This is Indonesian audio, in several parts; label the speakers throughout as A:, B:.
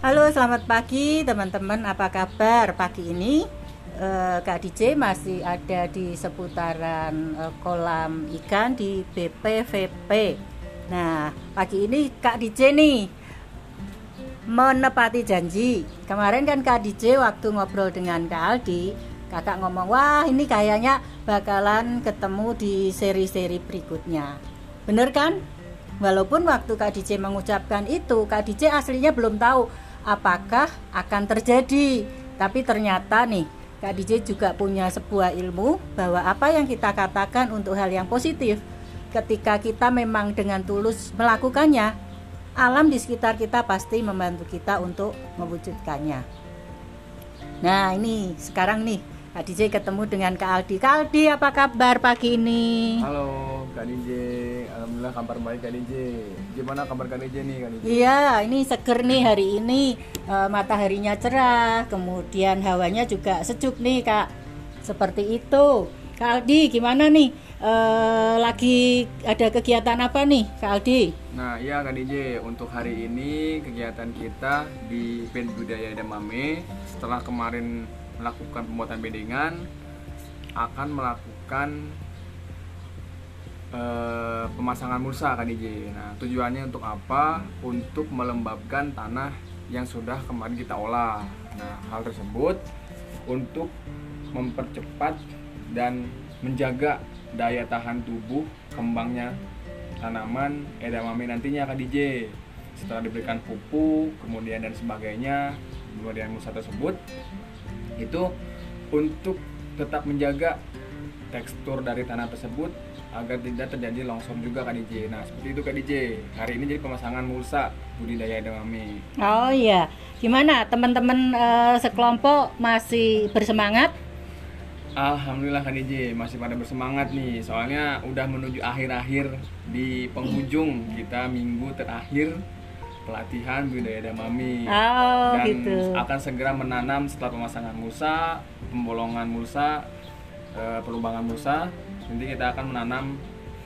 A: Halo, selamat pagi teman-teman. Apa kabar pagi ini? Eh, Kak DJ masih ada di seputaran eh, kolam ikan di BPVP. Nah, pagi ini Kak DJ nih menepati janji. Kemarin kan Kak DJ waktu ngobrol dengan Kak Aldi, kakak ngomong, "Wah, ini kayaknya bakalan ketemu di seri-seri berikutnya." Bener kan? Walaupun waktu Kak DJ mengucapkan itu, Kak DJ aslinya belum tahu apakah akan terjadi. Tapi ternyata nih, Kak DJ juga punya sebuah ilmu bahwa apa yang kita katakan untuk hal yang positif, ketika kita memang dengan tulus melakukannya, alam di sekitar kita pasti membantu kita untuk mewujudkannya. Nah, ini sekarang nih Kak DJ ketemu dengan Kak Aldi. Kak Aldi, apa kabar pagi ini?
B: Halo Kak DJ, Alhamdulillah kabar baik Kak DJ. Gimana kabar Kak DJ nih Kak DJ?
A: Iya, ini seger nih hari ini. E, mataharinya cerah, kemudian hawanya juga sejuk nih, Kak. Seperti itu. Kak Aldi, gimana nih? E, lagi ada kegiatan apa nih, Kak Aldi?
B: Nah iya Kak DJ, untuk hari ini kegiatan kita di Band Budaya Edamame setelah kemarin melakukan pembuatan bedengan akan melakukan eh, pemasangan mulsa Kak DJ. Nah tujuannya untuk apa? Untuk melembabkan tanah yang sudah kemarin kita olah. Nah hal tersebut untuk mempercepat dan menjaga daya tahan tubuh kembangnya tanaman edamame nantinya Kak DJ setelah diberikan pupuk kemudian dan sebagainya kemudian musa tersebut itu untuk tetap menjaga tekstur dari tanah tersebut agar tidak terjadi longsor juga Kak DJ. Nah seperti itu Kak DJ. Hari ini jadi pemasangan mulsa budidaya edamame.
A: Oh iya, gimana teman-teman e, sekelompok masih bersemangat?
B: Alhamdulillah Kak DJ masih pada bersemangat nih soalnya udah menuju akhir-akhir di penghujung kita minggu terakhir pelatihan budidaya edamame
A: Oh
B: dan
A: gitu.
B: akan segera menanam setelah pemasangan mulsa, pembolongan mulsa, eh, pelubangan mulsa. Nanti kita akan menanam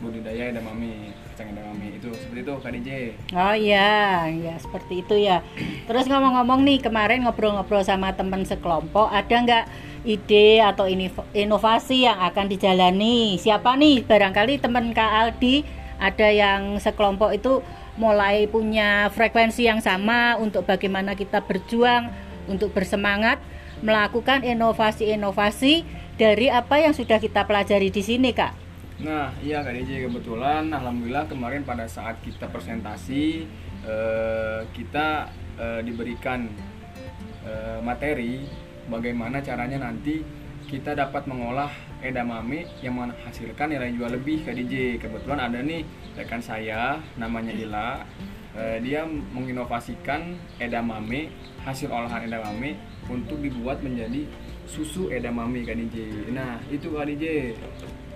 B: budidaya edamame, kacang edamame itu seperti itu Kak DJ.
A: Oh iya, ya seperti itu ya. Terus ngomong-ngomong nih kemarin ngobrol-ngobrol sama teman sekelompok, ada nggak ide atau inovasi yang akan dijalani? Siapa nih? Barangkali teman Kak Aldi ada yang sekelompok itu mulai punya frekuensi yang sama untuk bagaimana kita berjuang untuk bersemangat melakukan inovasi-inovasi dari apa yang sudah kita pelajari di sini, Kak.
B: Nah, iya Kak DJ kebetulan alhamdulillah kemarin pada saat kita presentasi eh, kita eh, diberikan eh, materi bagaimana caranya nanti kita dapat mengolah edamame yang menghasilkan nilai jual lebih Kak DJ. Kebetulan ada nih rekan saya namanya Ila. Eh, dia menginovasikan edamame hasil olahan edamame untuk dibuat menjadi susu edamame Kak DJ. Nah, itu Kak DJ.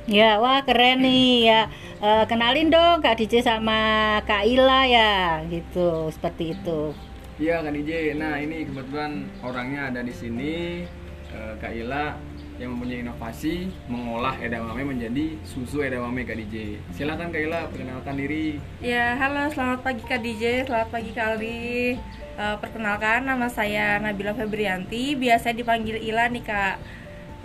A: Ya, wah keren nih ya. Eh, kenalin dong Kak DJ sama Kak Ila ya, gitu, seperti itu.
B: Iya Kak DJ. Nah ini kebetulan orangnya ada di sini eh, Kak Ila yang mempunyai inovasi mengolah edamame menjadi susu edamame Kak DJ. Silakan Kak Ila perkenalkan diri.
C: Ya, halo, selamat pagi Kak DJ, selamat pagi Kak Aldi. Eh, perkenalkan, nama saya Nabila Febrianti, biasa dipanggil Ila nih Kak.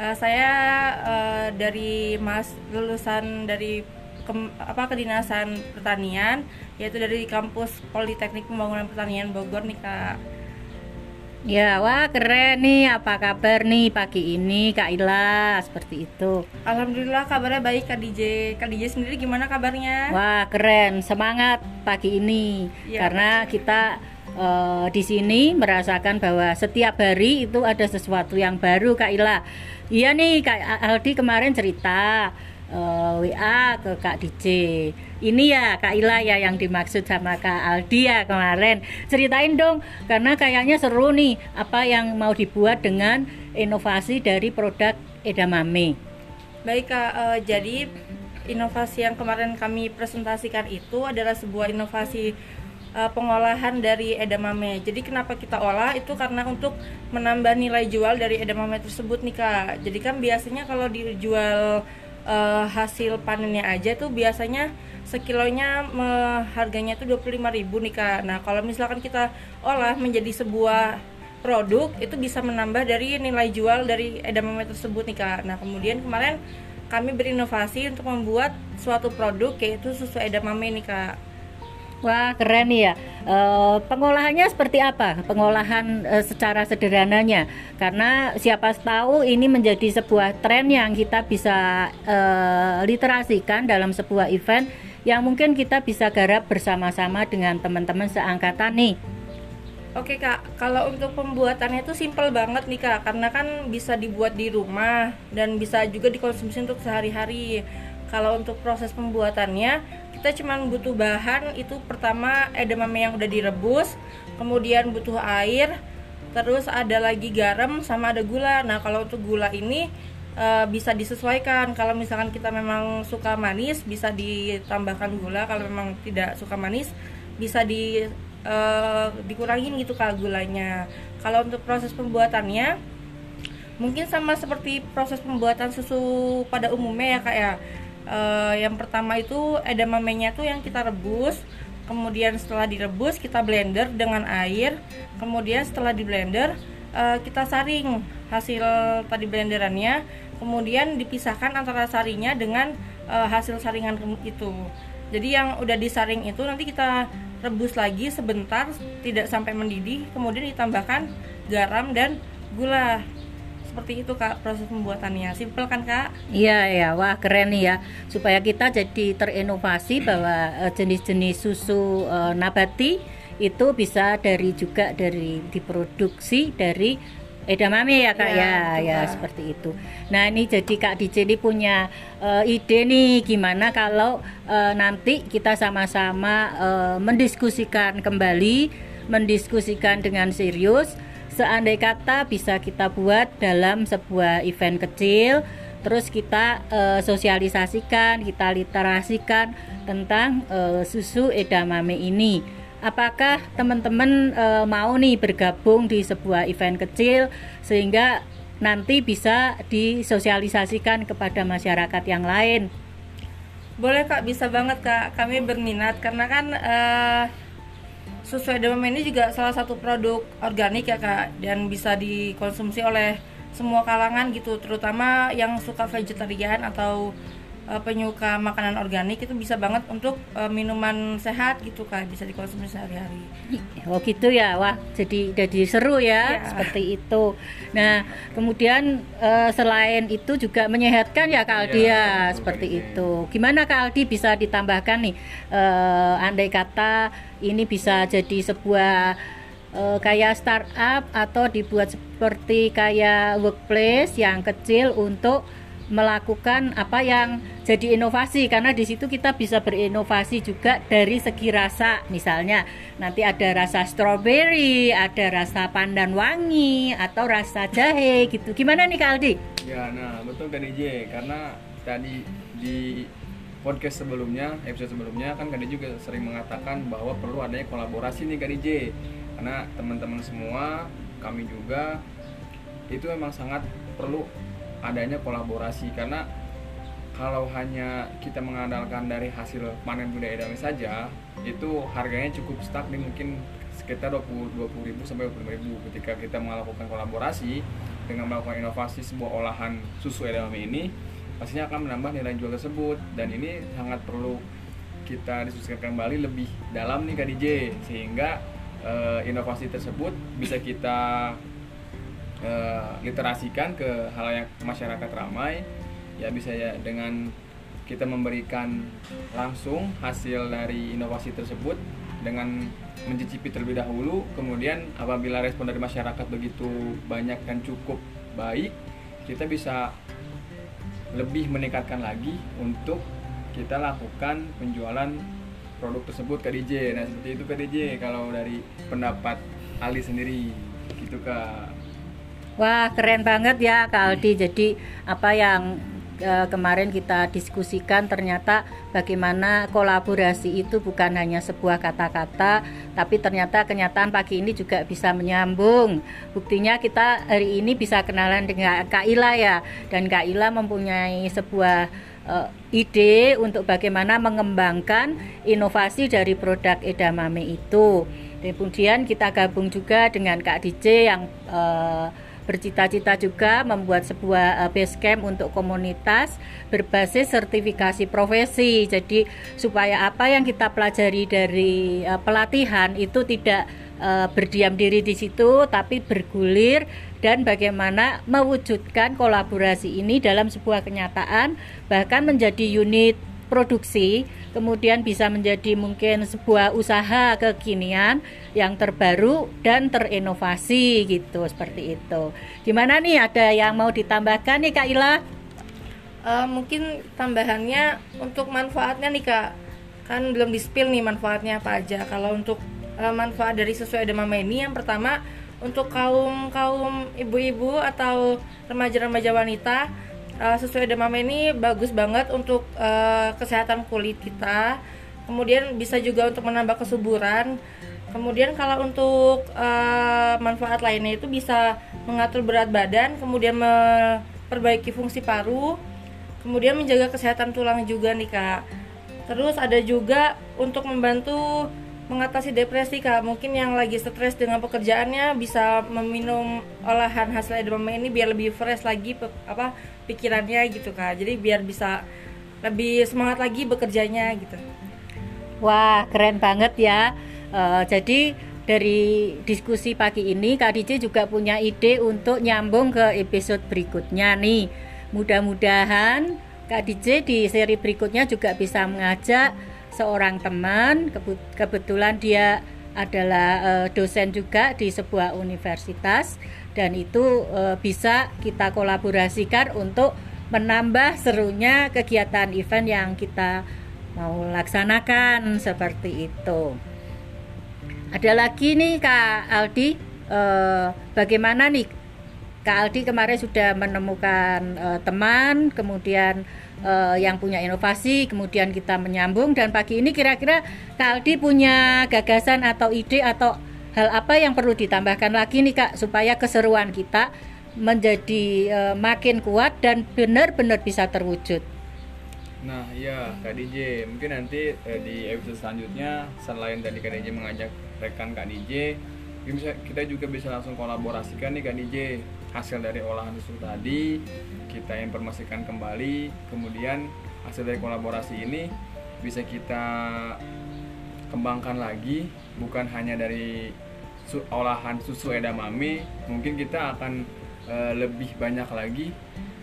C: Eh, saya eh, dari mas lulusan dari kem- apa kedinasan pertanian, yaitu dari kampus Politeknik Pembangunan Pertanian Bogor nih Kak.
A: Ya, wah keren nih. Apa kabar nih pagi ini Kak Ila? Seperti itu.
C: Alhamdulillah kabarnya baik Kak DJ. Kak DJ sendiri gimana kabarnya?
A: Wah, keren. Semangat pagi ini.
C: Iya.
A: Karena kita eh, di sini merasakan bahwa setiap hari itu ada sesuatu yang baru Kak Ila. Iya nih Kak Aldi kemarin cerita eh, WA ke Kak DJ. Ini ya Kak Ila ya yang dimaksud sama Kak Aldi ya kemarin. Ceritain dong karena kayaknya seru nih apa yang mau dibuat dengan inovasi dari produk edamame.
C: Baik Kak, eh, jadi inovasi yang kemarin kami presentasikan itu adalah sebuah inovasi eh, pengolahan dari edamame. Jadi kenapa kita olah itu karena untuk menambah nilai jual dari edamame tersebut nih Kak. Jadi kan biasanya kalau dijual eh, hasil panennya aja tuh biasanya sekilonya me- harganya itu 25.000 nih kak. Nah kalau misalkan kita olah menjadi sebuah produk itu bisa menambah dari nilai jual dari edamame tersebut nih kak. Nah kemudian kemarin kami berinovasi untuk membuat suatu produk yaitu susu edamame nih kak.
A: Wah keren ya. Eh, pengolahannya seperti apa? Pengolahan eh, secara sederhananya, karena siapa tahu ini menjadi sebuah tren yang kita bisa eh, literasikan dalam sebuah event yang mungkin kita bisa garap bersama-sama dengan teman-teman seangkatan nih.
C: Oke kak, kalau untuk pembuatannya itu simple banget nih kak, karena kan bisa dibuat di rumah dan bisa juga dikonsumsi untuk sehari-hari. Kalau untuk proses pembuatannya, kita cuma butuh bahan itu pertama edamame yang udah direbus, kemudian butuh air, terus ada lagi garam sama ada gula. Nah kalau untuk gula ini e, bisa disesuaikan. Kalau misalkan kita memang suka manis, bisa ditambahkan gula. Kalau memang tidak suka manis, bisa di eh, dikurangin gitu kak gulanya. Kalau untuk proses pembuatannya mungkin sama seperti proses pembuatan susu pada umumnya ya kak ya. Eh, yang pertama itu edamamenya tuh yang kita rebus. Kemudian setelah direbus kita blender dengan air. Kemudian setelah di blender eh, kita saring hasil tadi blenderannya. Kemudian dipisahkan antara sarinya dengan eh, hasil saringan itu. Jadi yang udah disaring itu nanti kita rebus lagi sebentar tidak sampai mendidih kemudian ditambahkan garam dan gula seperti itu kak proses pembuatannya simple kan kak
A: Iya ya, wah keren nih ya. Supaya kita jadi terinovasi bahwa eh, jenis-jenis susu eh, nabati itu bisa dari juga dari diproduksi dari edamame ya kak
C: Iya,
A: ya, ya
C: Kak.
A: seperti itu. Nah ini jadi kak DJ ini punya eh, ide nih gimana kalau eh, nanti kita sama-sama eh, mendiskusikan kembali, mendiskusikan dengan serius seandai kata bisa kita buat dalam sebuah event kecil terus kita eh, sosialisasikan kita literasikan tentang eh, susu edamame ini. Apakah teman-teman eh, mau nih bergabung di sebuah event kecil sehingga nanti bisa disosialisasikan kepada masyarakat yang lain?
C: Boleh kak. Bisa banget kak. Kami berminat karena kan eh, susu edamame ini juga salah satu produk organik ya kak dan bisa dikonsumsi oleh semua kalangan gitu terutama yang suka vegetarian atau eh, penyuka makanan organik itu bisa banget untuk eh, minuman sehat gitu kak bisa dikonsumsi sehari-hari
A: Oh gitu ya, wah jadi jadi seru ya
C: Ya.
A: seperti itu. Nah kemudian eh, selain itu juga menyehatkan ya Kak Aldi
B: Iya,
A: ya
B: betul,
A: seperti itu. Gimana Kak Aldi bisa ditambahkan nih, eh, andai kata ini bisa jadi sebuah eh, kayak startup atau dibuat seperti kayak workplace yang kecil untuk melakukan apa yang jadi inovasi karena di situ kita bisa berinovasi juga dari segi rasa misalnya nanti ada rasa strawberry ada rasa pandan wangi atau rasa jahe gitu gimana nih Kak Aldi?
B: Ya, nah betul Kak DJ karena tadi di podcast sebelumnya, episode sebelumnya kan Kak juga sering mengatakan bahwa perlu adanya kolaborasi nih Kak DJ karena teman-teman semua kami juga itu memang sangat perlu adanya kolaborasi. Karena kalau hanya kita mengandalkan dari hasil panen budaya damai saja itu harganya cukup di mungkin sekitar 20 20 ribu sampai 25 ribu. Ketika kita melakukan kolaborasi dengan melakukan inovasi sebuah olahan susu edamame ini pastinya akan menambah nilai jual tersebut. Dan ini sangat perlu kita diskusikan kembali lebih dalam nih Kak DJ sehingga eh, inovasi tersebut bisa kita eh, literasikan ke halayak masyarakat ramai ya bisa ya dengan kita memberikan langsung hasil dari inovasi tersebut dengan mencicipi terlebih dahulu. Kemudian apabila respon dari masyarakat begitu banyak dan cukup baik kita bisa lebih meningkatkan lagi untuk kita lakukan penjualan produk tersut ke DJ nah seperti itu ke DJ kalau dari pendapat Ali sendiri. Gitu kak
A: Wah keren banget ya Kak Aldi. Jadi apa yang eh, kemarin kita diskusikan ternyata bagaimana kolaborasi itu bukan hanya sebuah kata-kata, tapi ternyata kenyataan pagi ini juga bisa menyambung. Buktinya kita hari ini bisa kenalan dengan Kak Ila ya, dan Kak Ila mempunyai sebuah uh, ide untuk bagaimana mengembangkan inovasi dari produk edamame itu. Kemudian kita gabung juga dengan Kak DJ yang uh, bercita-cita juga membuat sebuah uh, base camp untuk komunitas berbasis sertifikasi profesi. Jadi supaya apa yang kita pelajari dari uh, pelatihan itu tidak uh, berdiam diri di situ tapi bergulir dan bagaimana mewujudkan kolaborasi ini dalam sebuah kenyataan bahkan menjadi unit produksi kemudian bisa menjadi mungkin sebuah usaha kekinian yang terbaru dan terinovasi gitu seperti itu. Gimana nih? Ada yang mau ditambahkan nih Kak Ila?
C: Uh, mungkin tambahannya untuk manfaatnya nih Kak. Kan belum di spill nih manfaatnya apa aja. Kalau untuk uh, manfaat dari sesuai edamame ini yang pertama untuk kaum kaum ibu-ibu atau remaja-remaja wanita uh, sesuai demam ini bagus banget untuk uh, kesehatan kulit kita. Kemudian bisa juga untuk menambah kesuburan. Kemudian kalau untuk uh, manfaat lainnya itu bisa mengatur berat badan kemudian memperbaiki fungsi paru kemudian menjaga kesehatan tulang juga nih kak. Terus ada juga untuk membantu mengatasi depresi kak. Mungkin yang lagi stres dengan pekerjaannya bisa meminum olahan hasil edamame ini biar lebih fresh lagi pe, apa pikirannya gitu kak. Jadi biar bisa lebih semangat lagi bekerjanya gitu.
A: Wah keren banget ya. Uh, jadi dari diskusi pagi ini Kak DJ juga punya ide untuk nyambung ke episode berikutnya nih. Mudah-mudahan Kak DJ di seri berikutnya juga bisa mengajak seorang teman. Kebetulan dia adalah uh, dosen juga di sebuah universitas. Dan itu uh, bisa kita kolaborasikan untuk menambah serunya kegiatan event yang kita mau laksanakan. Seperti itu. Ada lagi nih Kak Aldi, uh, bagaimana nih Kak Aldi kemarin sudah menemukan uh, teman, kemudian uh, yang punya inovasi, kemudian kita menyambung dan pagi ini kira-kira Kak Aldi punya gagasan atau ide atau hal apa yang perlu ditambahkan lagi nih Kak supaya keseruan kita menjadi uh, makin kuat dan benar-benar bisa terwujud.
B: Nah, ya Kak DJ, mungkin nanti eh, di episode selanjutnya selain tadi Kak DJ mengajak rekan Kak DJ, kita juga bisa langsung kolaborasikan nih Kak DJ hasil dari olahan susu tadi kita informasikan kembali kemudian hasil dari kolaborasi ini bisa kita kembangkan lagi bukan hanya dari su olahan susu edamame mungkin kita akan e, lebih banyak lagi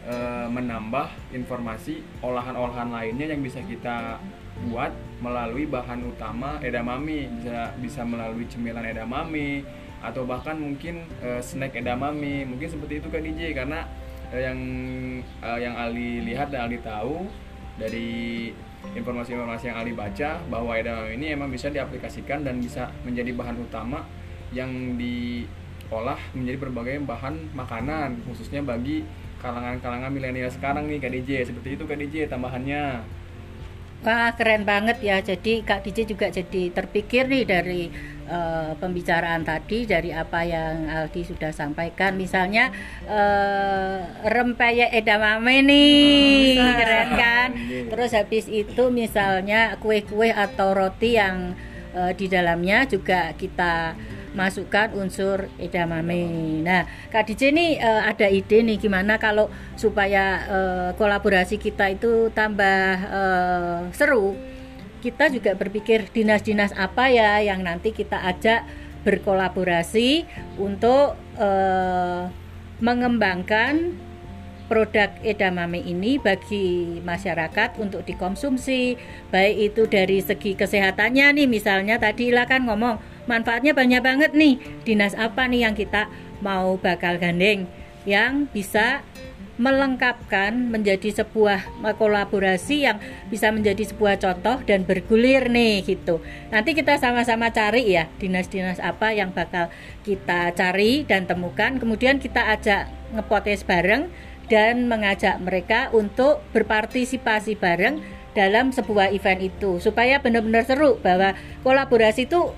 B: e, menambah informasi olahan-olahan lainnya yang bisa kita buat melalui bahan utama edamame. Bisa bisa melalui cemilan edamame atau bahkan mungkin uh, snack edamame. Mungkin seperti itu kan DJ karena uh, yang uh, yang Ali lihat dan Ali tahu dari informasi-informasi yang Ali baca bahwa edamame ini emang bisa diaplikasikan dan bisa menjadi bahan utama yang diolah menjadi berbagai bahan makanan khususnya bagi kalangan-kalangan milenial sekarang nih Kak DJ seperti itu Kak DJ tambahannya
A: Wah keren banget ya. Jadi Kak DJ juga jadi terpikir nih dari uh, pembicaraan tadi dari apa yang Aldi sudah sampaikan. Misalnya uh, rempeyek edamame nih. Oh, keren kan? Terus habis itu misalnya kue-kue atau roti yang uh, di dalamnya juga kita masukkan unsur edamame. Nah, Kak DJ ini uh, ada ide nih gimana kalau supaya uh, kolaborasi kita itu tambah uh, seru kita juga berpikir dinas-dinas apa ya yang nanti kita ajak berkolaborasi untuk uh, mengembangkan produk edamame ini bagi masyarakat untuk dikonsumsi baik itu dari segi kesehatannya nih misalnya tadi lah kan ngomong manfaatnya banyak banget nih dinas apa nih yang kita mau bakal gandeng yang bisa melengkapkan menjadi sebuah kolaborasi yang bisa menjadi sebuah contoh dan bergulir nih gitu. Nanti kita sama-sama cari ya dinas-dinas apa yang bakal kita cari dan temukan. Kemudian kita ajak ngepotes bareng dan mengajak mereka untuk berpartisipasi bareng dalam sebuah event itu supaya benar-benar seru bahwa kolaborasi itu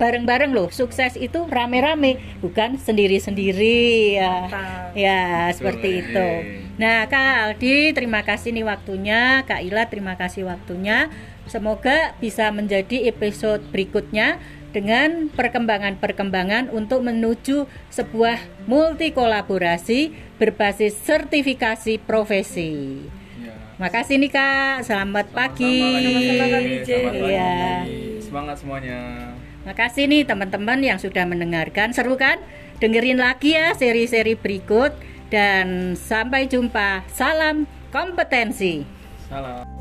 A: bareng-bareng loh. Sukses itu rame-rame, bukan sendiri-sendiri ya.
C: Mantap.
A: Ya,
B: Betul,
A: seperti itu. Nah, Kak Aldi, terima kasih nih waktunya. Kak Ila, terima kasih waktunya. Semoga bisa menjadi episode berikutnya dengan perkembangan-perkembangan untuk menuju sebuah multi kolaborasi berbasis sertifikasi profesi.
B: Ya.
A: Makasih nih Kak, selamat pagi.
C: Sama-sama, Kak DJ.
B: Selamat pagi.
A: Iya.
B: Semangat semuanya.
A: Makasih nih teman-teman yang sudah mendengarkan. Seru kan? Dengerin lagi ya seri-seri berikut dan sampai jumpa. Salam kompetensi.
B: Salam.